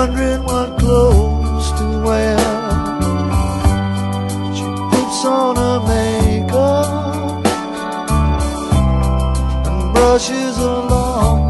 wondering what clothes to wear. She puts on her makeup and brushes her long